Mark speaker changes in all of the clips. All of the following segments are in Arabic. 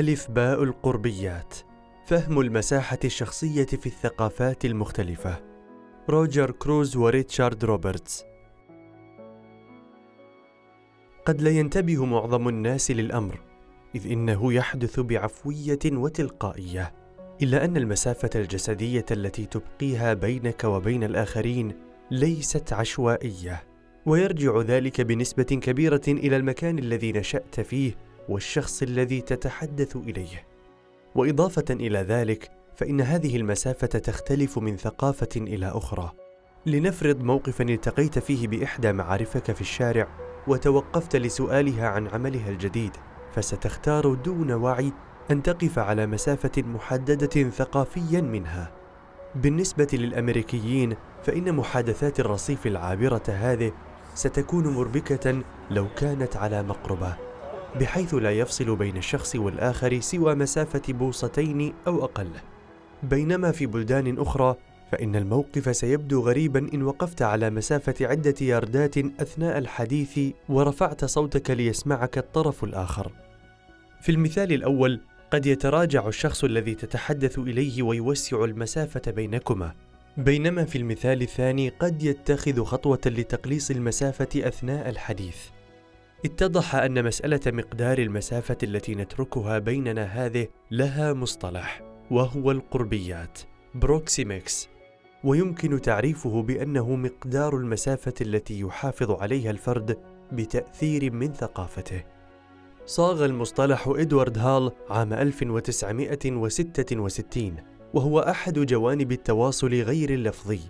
Speaker 1: ألف باء القربيات فهم المساحة الشخصية في الثقافات المختلفة. روجر كروز وريتشارد روبرتس. قد لا ينتبه معظم الناس للأمر إذ إنه يحدث بعفوية وتلقائية إلا أن المسافة الجسدية التي تبقيها بينك وبين الآخرين ليست عشوائية ويرجع ذلك بنسبة كبيرة إلى المكان الذي نشأت فيه والشخص الذي تتحدث إليه. وإضافة إلى ذلك فإن هذه المسافة تختلف من ثقافة إلى أخرى. لنفرض موقفا التقيت فيه بإحدى معارفك في الشارع وتوقفت لسؤالها عن عملها الجديد فستختار دون وعي أن تقف على مسافة محددة ثقافيا منها. بالنسبة للأمريكيين فإن محادثات الرصيف العابرة هذه ستكون مربكة لو كانت على مقربة. بحيث لا يفصل بين الشخص والآخر سوى مسافة بوصتين أو أقل بينما في بلدان أخرى فإن الموقف سيبدو غريبا إن وقفت على مسافة عدة ياردات أثناء الحديث ورفعت صوتك ليسمعك الطرف الآخر. في المثال الأول قد يتراجع الشخص الذي تتحدث إليه ويوسع المسافة بينكما، بينما في المثال الثاني قد يتخذ خطوة لتقليص المسافة أثناء الحديث. اتضح أن مسألة مقدار المسافة التي نتركها بيننا هذه لها مصطلح وهو القربيات بروكسيمكس. ويمكن تعريفه بأنه مقدار المسافة التي يحافظ عليها الفرد بتأثير من ثقافته. صاغ المصطلح إدوارد هال عام 1966 وهو أحد جوانب التواصل غير اللفظي.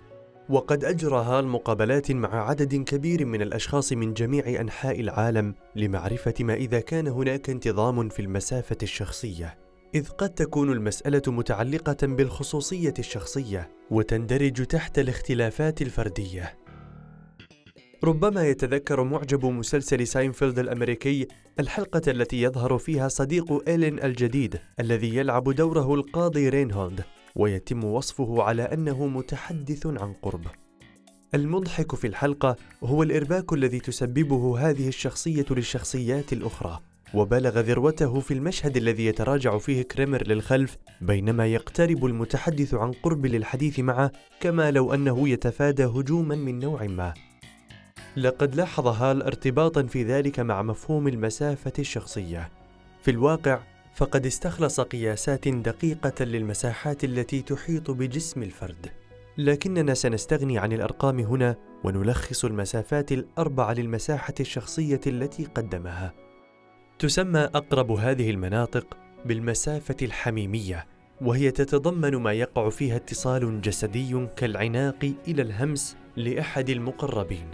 Speaker 1: وقد أجرى هال مقابلات مع عدد كبير من الأشخاص من جميع أنحاء العالم لمعرفة ما إذا كان هناك انتظام في المسافة الشخصية إذ قد تكون المسألة متعلقة بالخصوصية الشخصية وتندرج تحت الاختلافات الفردية. ربما يتذكر معجب مسلسل ساينفيلد الأمريكي الحلقة التي يظهر فيها صديق إيلين الجديد الذي يلعب دوره القاضي رينهولد ويتم وصفه على أنه متحدث عن قرب. المضحك في الحلقة هو الإرباك الذي تسببه هذه الشخصية للشخصيات الأخرى وبلغ ذروته في المشهد الذي يتراجع فيه كريمر للخلف بينما يقترب المتحدث عن قرب للحديث معه كما لو أنه يتفادى هجوما من نوع ما. لقد لاحظ هال ارتباطا في ذلك مع مفهوم المسافة الشخصية. في الواقع فقد استخلص قياسات دقيقة للمساحات التي تحيط بجسم الفرد، لكننا سنستغني عن الأرقام هنا ونلخص المسافات الأربع للمساحة الشخصية التي قدمها. تسمى أقرب هذه المناطق بالمسافة الحميمية، وهي تتضمن ما يقع فيها اتصال جسدي كالعناق إلى الهمس لأحد المقربين.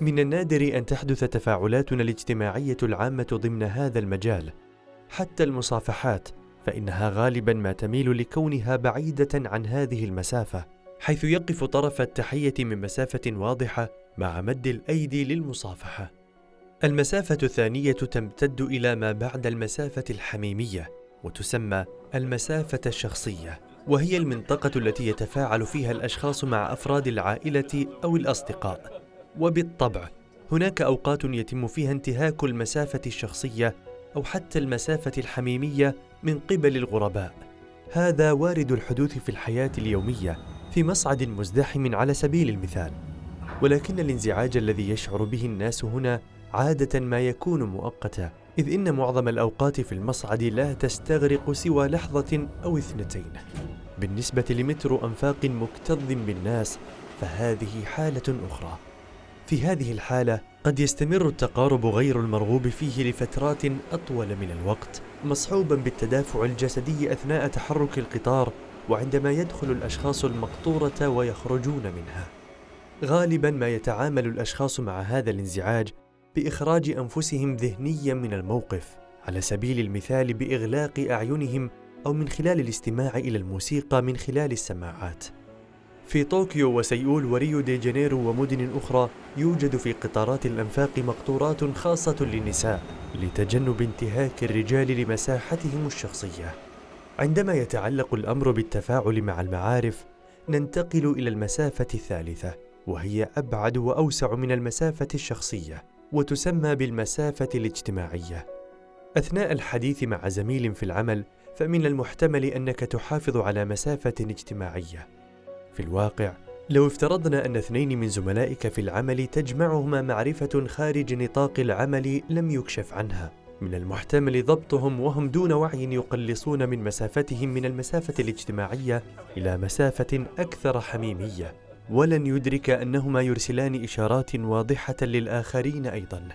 Speaker 1: من النادر أن تحدث تفاعلاتنا الاجتماعية العامة ضمن هذا المجال، حتى المصافحات فإنها غالبا ما تميل لكونها بعيدة عن هذه المسافة حيث يقف طرف التحية من مسافة واضحة مع مد الأيدي للمصافحة. المسافة الثانية تمتد إلى ما بعد المسافة الحميمية وتسمى المسافة الشخصية وهي المنطقة التي يتفاعل فيها الأشخاص مع أفراد العائلة أو الأصدقاء. وبالطبع هناك أوقات يتم فيها انتهاك المسافة الشخصية أو حتى المسافة الحميمية من قبل الغرباء. هذا وارد الحدوث في الحياة اليومية في مصعد مزدحم على سبيل المثال. ولكن الانزعاج الذي يشعر به الناس هنا عادة ما يكون مؤقتا إذ إن معظم الأوقات في المصعد لا تستغرق سوى لحظة أو اثنتين. بالنسبة لمتر أنفاق مكتظ بالناس فهذه حالة أخرى. في هذه الحالة قد يستمر التقارب غير المرغوب فيه لفترات أطول من الوقت مصحوبا بالتدافع الجسدي أثناء تحرك القطار وعندما يدخل الأشخاص المقطورة ويخرجون منها. غالبا ما يتعامل الأشخاص مع هذا الانزعاج بإخراج أنفسهم ذهنيا من الموقف على سبيل المثال بإغلاق أعينهم أو من خلال الاستماع إلى الموسيقى من خلال السماعات. في طوكيو وسيول وريو دي جانيرو ومدن أخرى يوجد في قطارات الأنفاق مقطورات خاصة للنساء لتجنب انتهاك الرجال لمساحتهم الشخصية. عندما يتعلق الأمر بالتفاعل مع المعارف، ننتقل إلى المسافة الثالثة، وهي أبعد وأوسع من المسافة الشخصية، وتسمى بالمسافة الاجتماعية. أثناء الحديث مع زميل في العمل فمن المحتمل أنك تحافظ على مسافة اجتماعية في الواقع. لو افترضنا أن اثنين من زملائك في العمل تجمعهما معرفة خارج نطاق العمل لم يكشف عنها. من المحتمل ضبطهم وهم دون وعي يقلصون من مسافتهم من المسافة الاجتماعية إلى مسافة أكثر حميمية. ولن يدرك أنهما يرسلان إشارات واضحة للآخرين أيضا.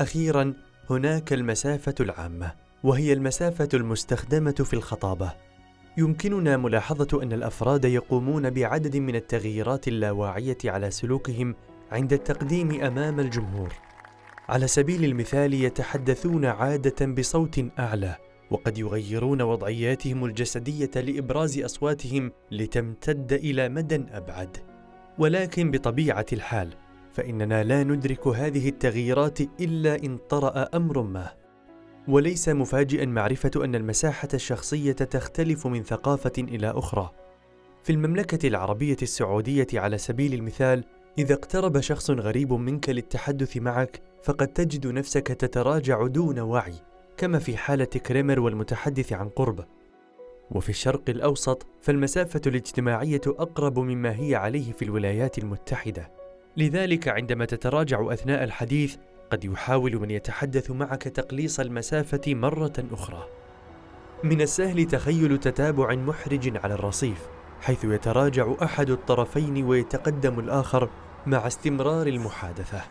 Speaker 1: أخيرا هناك المسافة العامة وهي المسافة المستخدمة في الخطابة. يمكننا ملاحظة أن الأفراد يقومون بعدد من التغييرات اللاواعية على سلوكهم عند التقديم أمام الجمهور. على سبيل المثال يتحدثون عادة بصوت أعلى وقد يغيرون وضعياتهم الجسدية لإبراز أصواتهم لتمتد إلى مدى أبعد. ولكن بطبيعة الحال فإننا لا ندرك هذه التغييرات إلا إن طرأ أمر ما. وليس مفاجئا معرفة أن المساحة الشخصية تختلف من ثقافة إلى أخرى. في المملكة العربية السعودية على سبيل المثال إذا اقترب شخص غريب منك للتحدث معك فقد تجد نفسك تتراجع دون وعي كما في حالة كريمر والمتحدث عن قرب. وفي الشرق الأوسط فالمسافة الاجتماعية أقرب مما هي عليه في الولايات المتحدة. لذلك عندما تتراجع أثناء الحديث قد يحاول من يتحدث معك تقليص المسافة مرة أخرى. من السهل تخيل تتابع محرج على الرصيف حيث يتراجع أحد الطرفين ويتقدم الآخر مع استمرار المحادثة.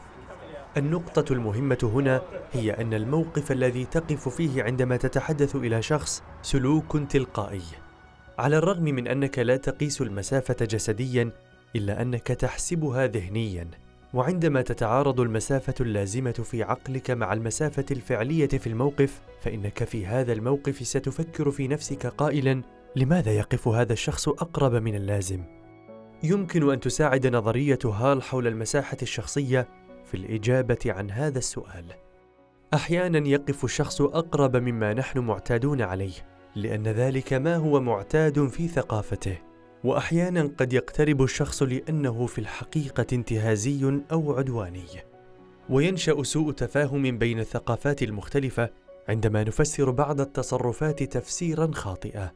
Speaker 1: النقطة المهمة هنا هي أن الموقف الذي تقف فيه عندما تتحدث إلى شخص سلوك تلقائي. على الرغم من أنك لا تقيس المسافة جسديا إلا أنك تحسبها ذهنيا. وعندما تتعارض المسافة اللازمة في عقلك مع المسافة الفعلية في الموقف فإنك في هذا الموقف ستفكر في نفسك قائلا لماذا يقف هذا الشخص أقرب من اللازم؟ يمكن أن تساعد نظرية هال حول المساحة الشخصية في الإجابة عن هذا السؤال. أحيانا يقف الشخص أقرب مما نحن معتادون عليه لأن ذلك ما هو معتاد في ثقافته. وأحيانا قد يقترب الشخص لأنه في الحقيقة انتهازي أو عدواني. وينشأ سوء تفاهم بين الثقافات المختلفة عندما نفسر بعض التصرفات تفسيرا خاطئا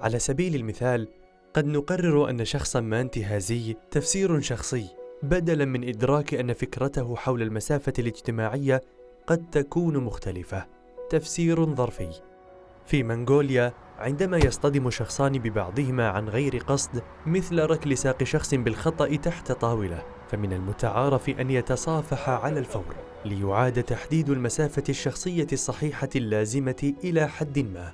Speaker 1: على سبيل المثال قد نقرر أن شخصا ما انتهازي تفسير شخصي بدلا من إدراك أن فكرته حول المسافة الاجتماعية قد تكون مختلفة. تفسير ظرفي. في منغوليا عندما يصطدم شخصان ببعضهما عن غير قصد مثل ركل ساق شخص بالخطأ تحت طاولة فمن المتعارف أن يتصافح على الفور ليعاد تحديد المسافة الشخصية الصحيحة اللازمة إلى حد ما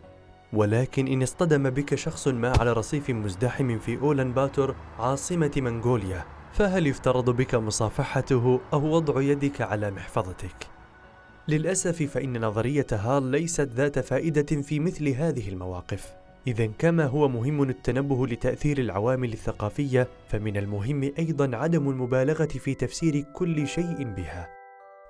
Speaker 1: ولكن إن اصطدم بك شخص ما على رصيف مزدحم في أولان باتور عاصمة منغوليا فهل يفترض بك مصافحته أو وضع يدك على محفظتك؟ للأسف فإن نظرية هال ليست ذات فائدة في مثل هذه المواقف. إذا كما هو مهم التنبه لتأثير العوامل الثقافية فمن المهم أيضا عدم المبالغة في تفسير كل شيء بها.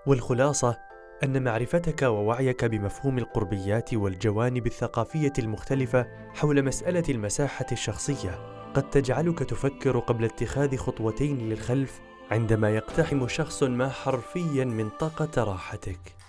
Speaker 1: والخلاصة أن معرفتك ووعيك بمفهوم القربيات والجوانب الثقافية المختلفة حول مسألة المساحة الشخصية قد تجعلك تفكر قبل اتخاذ خطوتين للخلف عندما يقتحم شخص ما حرفيا منطقة راحتك.